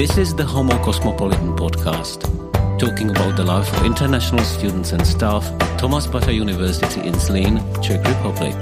This is the Homo Cosmopolitan podcast, talking about the life of international students and staff at Thomas Bata University in Zlín, Czech Republic.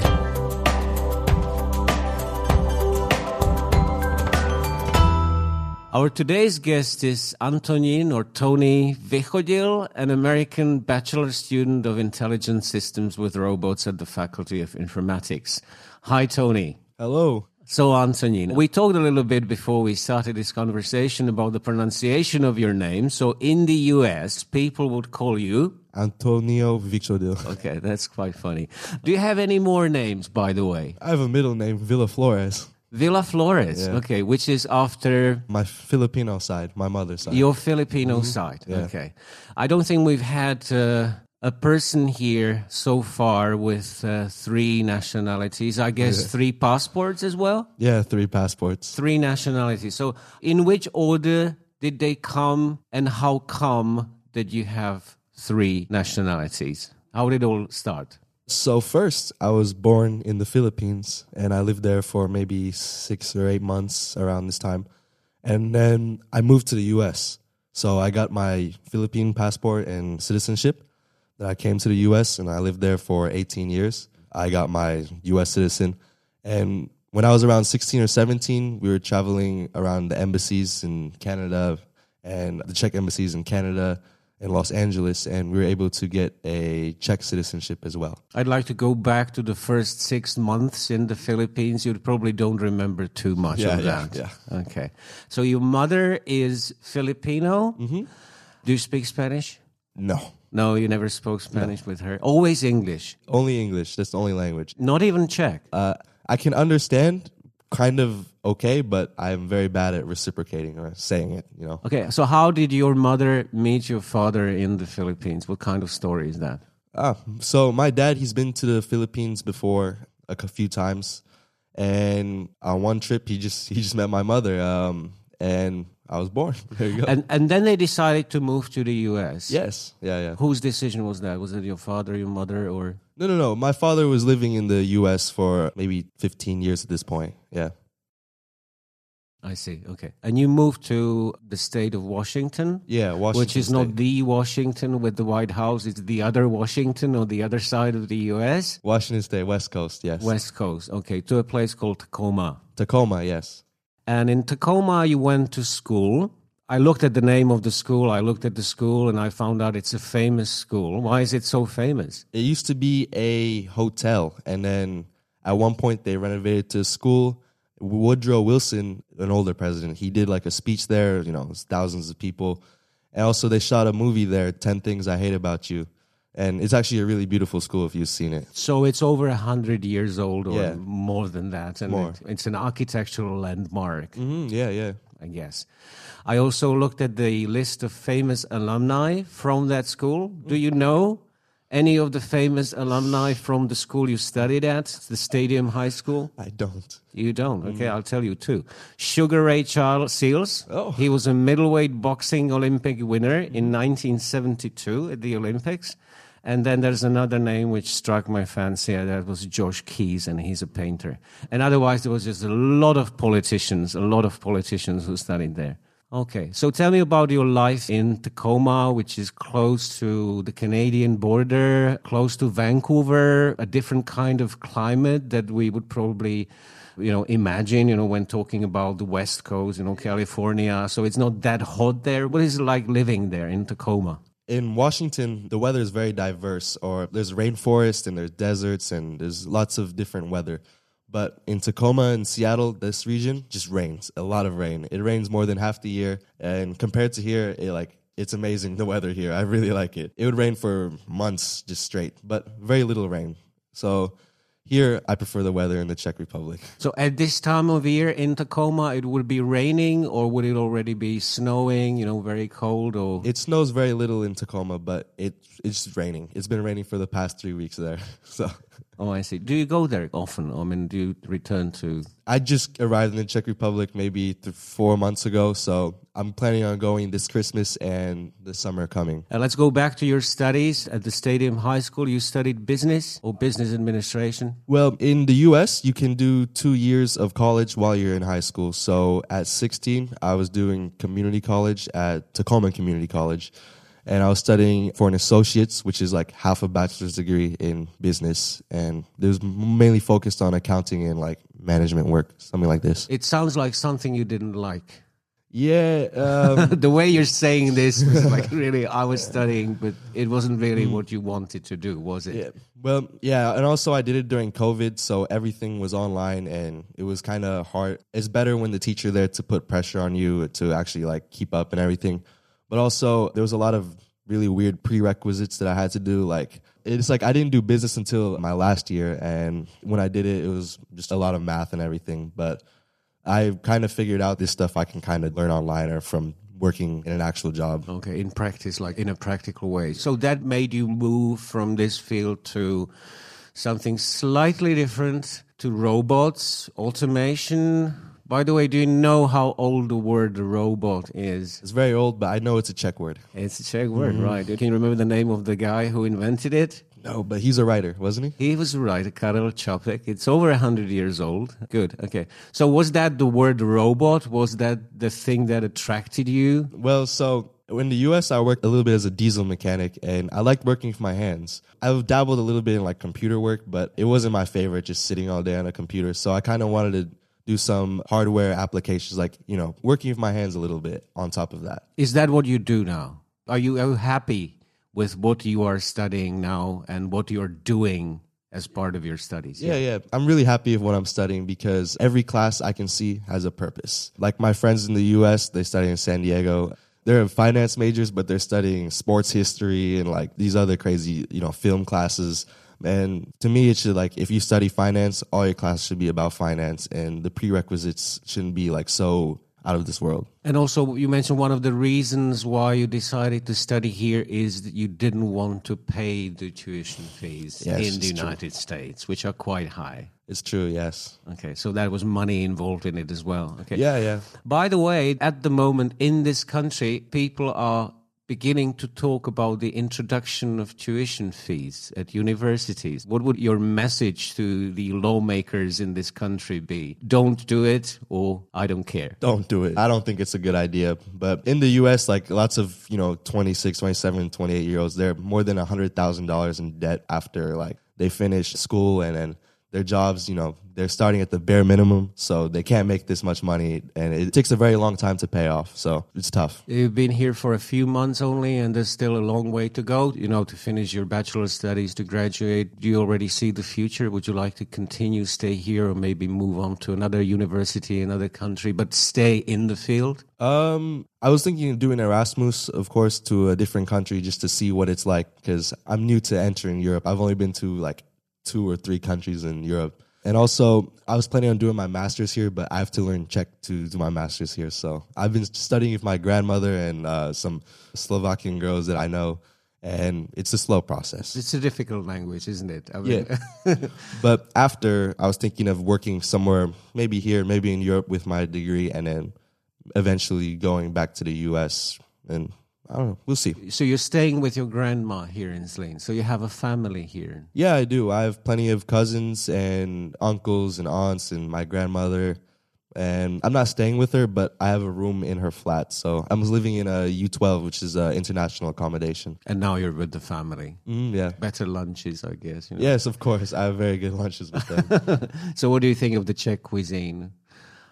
Our today's guest is Antonín or Tony Vychodil, an American bachelor student of intelligent systems with robots at the Faculty of Informatics. Hi, Tony. Hello. So, Antonín, we talked a little bit before we started this conversation about the pronunciation of your name. So, in the US, people would call you. Antonio Vychodil. Okay, that's quite funny. Do you have any more names, by the way? I have a middle name, Villa Flores. Villa Flores, Yeah. okay, which is after My Filipino side, my mother's side. your Filipino side. Yeah. Okay. I don't think we've had uh, a person here so far with uh, three nationalities. I guess three passports as well? yeah, three passports. Three nationalities. So, in which order did they come, and how come that you have three nationalities? How did it all start? So first, I was born in the Philippines, and I lived there for maybe six or eight months around this time, and then I moved to the U.S. So I got my Philippine passport and citizenship. Then I came to the U.S. and I lived there for 18 years. I got my U.S. citizen, and when I was around 16 or 17, we were traveling around the embassies in Canada and the Czech embassies in Canada and Los Angeles, and we were able to get a Czech citizenship as well. I'd like to go back to the first six months in the Philippines. You probably don't remember too much Yeah, of yeah, that. yeah. Okay. So your mother is Filipino. Mm-hmm. Do you speak Spanish? No, No, you never spoke Spanish with her. Always English. only English. That's the only language. Not even Czech. Uh, I can understand kind of okay, but I'm very bad at reciprocating or saying it. You know, Okay. So how did your mother meet your father in the Philippines? What kind of story is that? Ah, so my dad, he's been to the Philippines before a few times, and on one trip, he just he just met my mother, um, and I was born. There you go. And and then they decided to move to the U.S. yes, yeah, yeah. Whose decision was that? Was it your father, your mother, or? No, no, no. My father was living in the U.S. for maybe 15 years at this point. Yeah, I see. Okay. And you moved to the state of Washington, yeah. Washington which is State. not the Washington with the White House. It's the other Washington on the other side of the U.S. Washington State, West Coast. Yes, West Coast. Okay. To a place called Tacoma. Tacoma. Yes. And in Tacoma, you went to school. I looked at the name of the school. I looked at the school and I found out it's a famous school. Why is it so famous? It used to be a hotel, and then at one point they renovated to a school. Woodrow Wilson, an older president, he did like a speech there. You know, thousands of people, and also they shot a movie there, Ten Things I Hate About You, and it's actually a really beautiful school if you've seen it. So it's over a hundred years old or Yeah. more than that. And it- it's an architectural landmark. Mm, yeah, yeah. I guess. I also looked at the list of famous alumni from that school. Do you know any of the famous alumni from the school you studied at, the Stadium High School? I don't. You don't. Okay, I'll tell you too. Sugar Ray Charles Seales. Oh. He was a middleweight boxing Olympic winner in 1972 at the Olympics. And then there's another name which struck my fancy. uh, That was Josh Keys, and he's a painter. And otherwise, there was just a lot of politicians, a lot of politicians who studied there. Okay, so tell me about your life in Tacoma, which is close to the Canadian border, close to Vancouver, a different kind of climate that we would probably you know imagine you know when talking about the west coast you know california so it's not that hot there what is it like living there in tacoma In Washington, the weather is very diverse. Or there's rainforest and there's deserts and there's lots of different weather. But in Tacoma and Seattle, this region just rains a lot of rain. It rains more than half the year, and compared to here, it like it's amazing the weather here. I really like it. It would rain for months just straight, but very little rain. So here, I prefer the weather in the Czech Republic. so at this time of year in tacoma it would be raining or would it already be snowing you know very cold or It snows very little in Tacoma, but it it's raining. It's been raining for the past three weeks there. So Oh, I see. Do you go there often? I mean, do you return to? I just arrived in the Czech Republic maybe th- four months ago, so I'm planning on going this Christmas and the summer coming. Uh, let's go back to your studies at the Stadium High School. You studied business or business administration. Well, in the US, you can do two years of college while you're in high school. So at 16, I was doing community college at Tacoma Community College. And I was studying for an associate's, which is like half a bachelor's degree in business. And it was mainly focused on accounting and like management work, something like this. It sounds like something you didn't like. Yeah. Um, the way you're saying this was like really, I was studying, but it wasn't really what you wanted to do, was it? Yeah. Well, yeah, and also I did it during COVID, so everything was online and it was kind of hard. It's better when the teacher there to put pressure on you to actually like keep up and everything. But also there was a lot of really weird prerequisites that I had to do like it's like I didn't do business until my last year and when I did it it was just a lot of math and everything, but I kind of figured out this stuff I can kind of learn online or from working in an actual job. Okay, in practice, like in a practical way. So that made you move from this field to something slightly different to robots, automation. By the way, do you know how old the word robot is? It's very old, but I know it's a Czech word. It's a Czech word, mm. right? Can you remember the name of the guy who invented it? No, but he's a writer, wasn't he? He was right, Karel Čapek. It's over 100 years old. Good, okay. So was that the word robot? Was that the thing that attracted you? Well, so in the US, I worked a little bit as a diesel mechanic and I liked working with my hands. I've dabbled a little bit in like computer work, but it wasn't my favorite just sitting all day on a computer. So I kind of wanted to do some hardware applications, like, you know, working with my hands a little bit on top of that. Is that what you do now? Are you, are you happy with what you are studying now and what you're doing as part of your studies? Yeah, yeah. I'm really happy with what I'm studying because every class I can see has a purpose. Like my friends in the US, they study in San Diego. They're finance majors, but they're studying sports history and like these other crazy, you know, film classes. And to me, it should like if you study finance, all your classes should be about finance, and the prerequisites shouldn't be like so out of this world. And also, you mentioned one of the reasons why you decided to study here is that you didn't want to pay the tuition fees Yes, in the it's true. United States, which are quite high. It's true, yes. Okay, so that was money involved in it as well. Okay. Yeah, yeah. By the way, at the moment in this country, people are beginning to talk about the introduction of tuition fees at universities. What would your message to the lawmakers in this country be? Don't do it or I don't care. Don't do it. I don't think it's a good idea. But in the US, like lots of, you know, 26, 27, 28 year olds, they're more than $100,000 in debt after like they finish school and then their jobs, you know, they're starting at the bare minimum. So they can't make this much money and it takes a very long time to pay off. So it's tough. You've been here for a few months only, and there's still a long way to go, you know, to finish your bachelor studies, to graduate. Do you already see the future? Would you like to continue, stay here, or maybe move on to another university, another country, but stay in the field? Um, I was thinking of doing Erasmus, of course, to a different country just to see what it's like because I'm new to entering Europe. I've only been to like two or three countries in Europe. And also, I was planning on doing my master's here, but I have to learn Czech to do my master's here. So I've been studying with my grandmother and uh, some Slovakian girls that I know, and it's a slow process. It's a difficult language, isn't it? I mean, Yeah. but after, I was thinking of working somewhere, maybe here, maybe in Europe with my degree, and then eventually going back to the US. And I don't know, we'll see. so you're staying with your grandma here in Zlín. So you have a family here. Yeah, I do. I have plenty of cousins and uncles and aunts and my grandmother. And I'm not staying with her, but I have a room in her flat. So I'm living in a U12, which is an international accommodation. And now you're with the family. Mm, yeah. Better lunches, I guess. You know? Yes, of course. I have very good lunches with them. So what do you think of the Czech cuisine?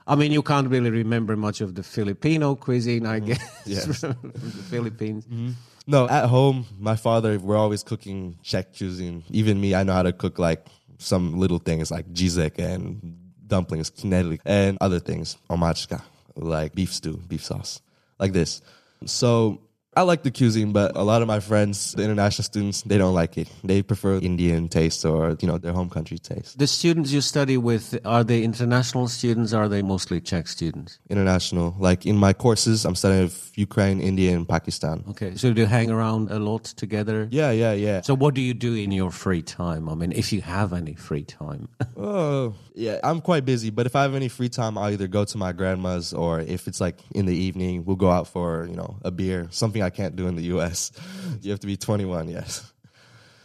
I mean, you can't really remember much of the Filipino cuisine, I mm-hmm. guess, Yes. from the Philippines. Mm-hmm. no, at home, my father, we're always cooking Czech cuisine. Even me, I know how to cook like some little things like řízek and dumplings, knedlík, and other things, omáčka, like beef stew, beef sauce, like this. So I like the cuisine, but a lot of my friends, the international students, they don't like it. They prefer Indian taste or, you know, their home country taste. The students you study with, are they international students or are they mostly Czech students? International. Like in my courses, I'm studying with Ukraine, India, and Pakistan. Okay, so do you hang around a lot together? Yeah, yeah, yeah. So what do you do in your free time? I mean, if you have any free time. Oh, yeah. I'm quite busy, but if I have any free time, I'll either go to my grandma's or if it's like in the evening, we'll go out for, you know, a beer, something I can't do in the US. you have to be 21, yes.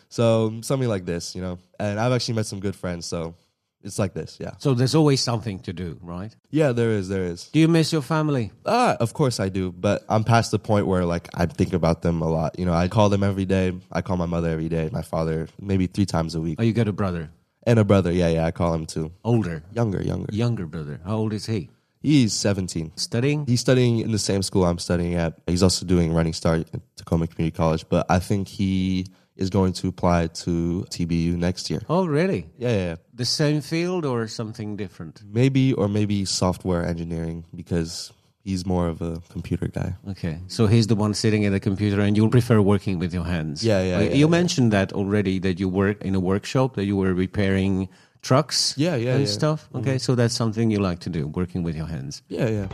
So something like this, you know. And I've actually met some good friends, so it's like this, yeah. so there's always something to do, right? Yeah, there is, there is. Do you miss your family? Ah, of course I do, but I'm past the point where like I think about them a lot. You know, I call them every day. I call my mother every day, my father maybe three times a week, Oh, you got a brother, and a brother. Yeah, yeah, I call him too. older, Younger, younger. younger brother. How old is he? He's 17. Studying? He's studying in the same school I'm studying at. He's also doing Running Start at Tacoma Community College, but I think he is going to apply to TBU next year. Oh, really? Yeah, yeah, yeah. The same field or something different? Maybe or maybe software engineering because he's more of a computer guy. Okay, so he's the one sitting at the computer, and you'll prefer working with your hands. Yeah, yeah, Uh, yeah, you yeah. mentioned that already. That you work in a workshop, that you were repairing trucks. Yeah, yeah, and yeah. stuff. Okay, so that's something you like to do, working with your hands. Yeah, yeah.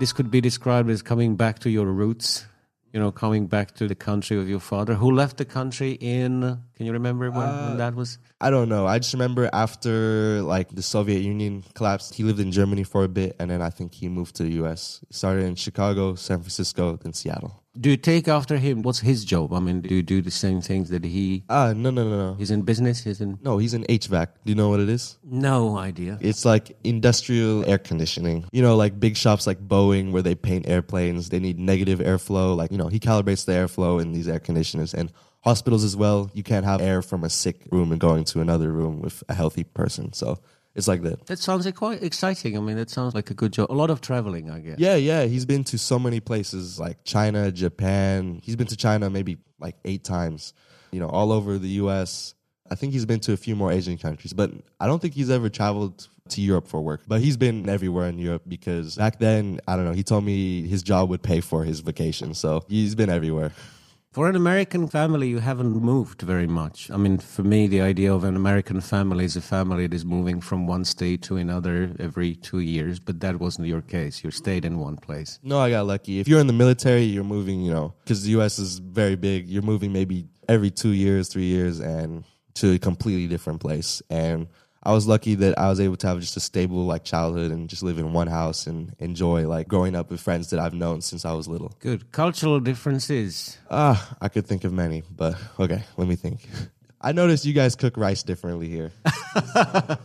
This could be described as coming back to your roots. You know, coming back to the country of your father, who left the country in. Can you remember when, Uh, when that was? I don't know. I just remember after like the Soviet Union collapsed, he lived in Germany for a bit, and then I think he moved to the U.S. He started in Chicago, San Francisco, then Seattle. Do you take after him? What's his job? I mean, do you do the same things that he? Ah, no, no, no, no. He's in business. He's in. No, he's in HVAC. Do you know what it is? No idea. It's like industrial air conditioning. You know, like big shops like Boeing where they paint airplanes, they need negative airflow. Like, you know, he calibrates the airflow in these air conditioners. And hospitals as well, you can't have air from a sick room and going to another room with a healthy person. So it's like that. That sounds like quite exciting. I mean, that sounds like a good job. A lot of traveling, I guess. Yeah, yeah. He's been to so many places like China, Japan. He's been to China maybe like eight times, you know, all over the US. I think he's been to a few more Asian countries, but I don't think he's ever traveled to Europe for work. But he's been everywhere in Europe because back then, I don't know, he told me his job would pay for his vacation. So he's been everywhere. For an American family, you haven't moved very much. I mean, for me, the idea of an American family is a family that is moving from one state to another every two years, but that wasn't your case. You stayed in one place. No, I got lucky. If you're in the military, you're moving, you know, because the US is very big. You're moving maybe every two years, three years, and to a completely different place. And I was lucky that I was able to have just a stable like childhood and just live in one house and enjoy like growing up with friends that I've known since I was little. Good. Cultural differences. Ah, I could think of many, but okay, let me think. I noticed you guys cook rice differently here.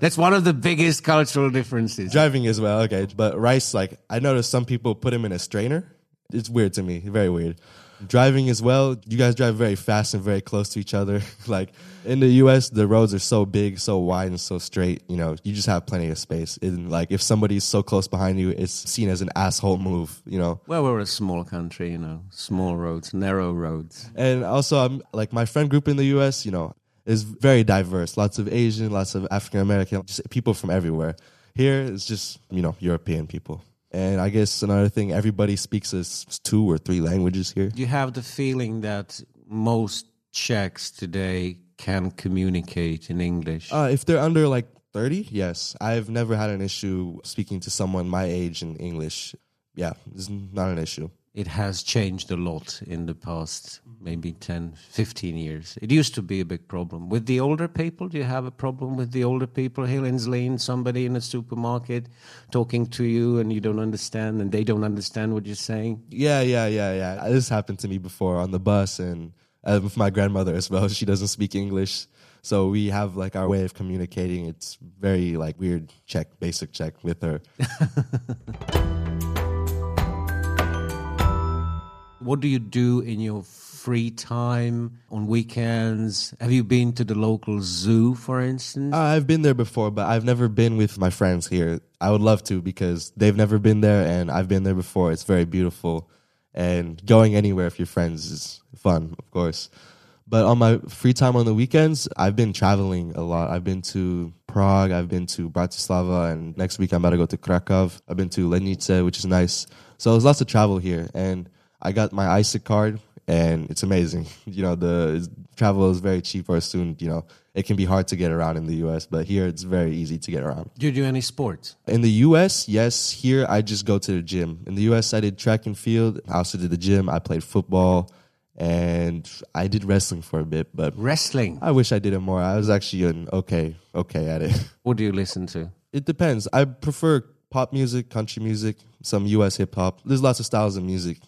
That's one of the biggest cultural differences. Driving as well, okay. But rice, like I noticed some people put them in a strainer. It's weird to me, very weird. Driving as well, you guys drive very fast and very close to each other. like in the US, the roads are so big, so wide, and so straight. You know, you just have plenty of space. And like if somebody's so close behind you, it's seen as an asshole move. You know, Well, we're a small country, you know, small roads, narrow roads. And also, I'm like my friend group in the U.S. You know, is very diverse. Lots of Asian, lots of African American, just people from everywhere. Here, it's just you know European people. And I guess another thing, everybody speaks us two or three languages here. Do you have the feeling that most Czechs today can communicate in English? Uh, if they're under like thirty, yes, I've never had an issue speaking to someone my age in English. Yeah, it's not an issue. It has changed a lot in the past maybe 10 15 years it used to be a big problem with the older people do you have a problem with the older people here in Zlin, somebody in a supermarket talking to you and you don't understand and they don't understand what you're saying Yeah, yeah, yeah, yeah. This happened to me before on the bus and uh, with my grandmother as well. She doesn't speak English. So we have like our way of communicating. It's very like weird Czech, basic Czech with her. what do you do in your free time on weekends have you been to the local zoo for instance Uh, I've been there before, but I've never been with my friends here. I would love to because they've never been there and I've been there before. It's very beautiful. And going anywhere with your friends is fun, of course. But on my free time on the weekends, I've been traveling a lot. I've been to Prague. I've been to Bratislava, and next week I'm about to go to Krakow. I've been to Lednice, which is nice. So there's lots of travel here, and I got my ISIC card, and it's amazing. You know, the travel is very cheap for a student. You know, it can be hard to get around in the U.S., but here it's very easy to get around. Do you do any sports? In the U.S., yes. Here, I just go to the gym. In the U.S., I did track and field. I also did the gym. I played football, and I did wrestling for a bit. But Wrestling. I wish I did it more. I was actually an okay, okay at it. What do you listen to? It depends. I prefer pop music, country music, some U.S. hip hop. There's lots of styles of music.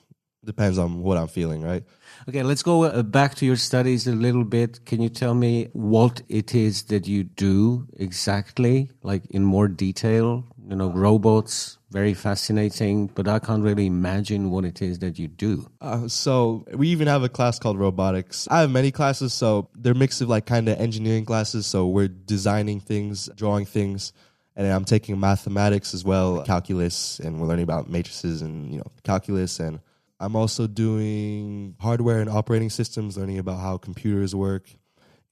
Depends on what I'm feeling, right? Okay, let's go uh, back to your studies a little bit. Can you tell me what it is that you do exactly, like in more detail? You know, robots, very fascinating, but I can't really imagine what it is that you do. Uh, so we even have a class called robotics. I have many classes, so they're mix of like kind of engineering classes. So we're designing things, drawing things, and I'm taking mathematics as well, calculus, and we're learning about matrices and you know calculus. And I'm also doing hardware and operating systems, learning about how computers work.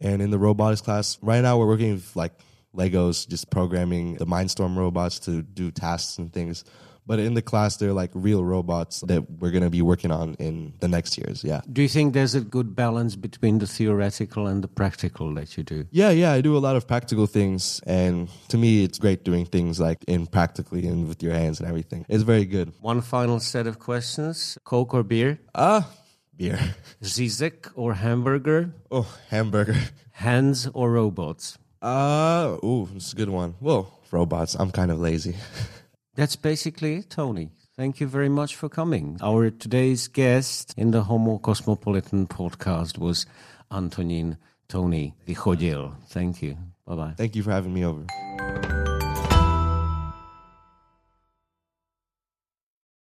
And in the robotics class, right now we're working with like Legos, just programming the Mindstorm robots to do tasks and things. But in the class, they're like real robots that we're going to be working on in the next years. Yeah. Do you think there's a good balance between the theoretical and the practical that you do? Yeah, yeah, I do a lot of practical things. And to me, it's great doing things like in practically and with your hands and everything. It's very good. One final set of questions Coke or beer? Ah, beer. Řízek or hamburger? Oh, hamburger. Hands or robots? Uh, ooh, it's a good one. Well, robots. I'm kind of lazy. That's basically it, Tony. Thank you very much for coming. Our today's guest in the Homo Cosmopolitan podcast was Antonin Tony Vychodil. Thank you. Bye bye. Thank you for having me over.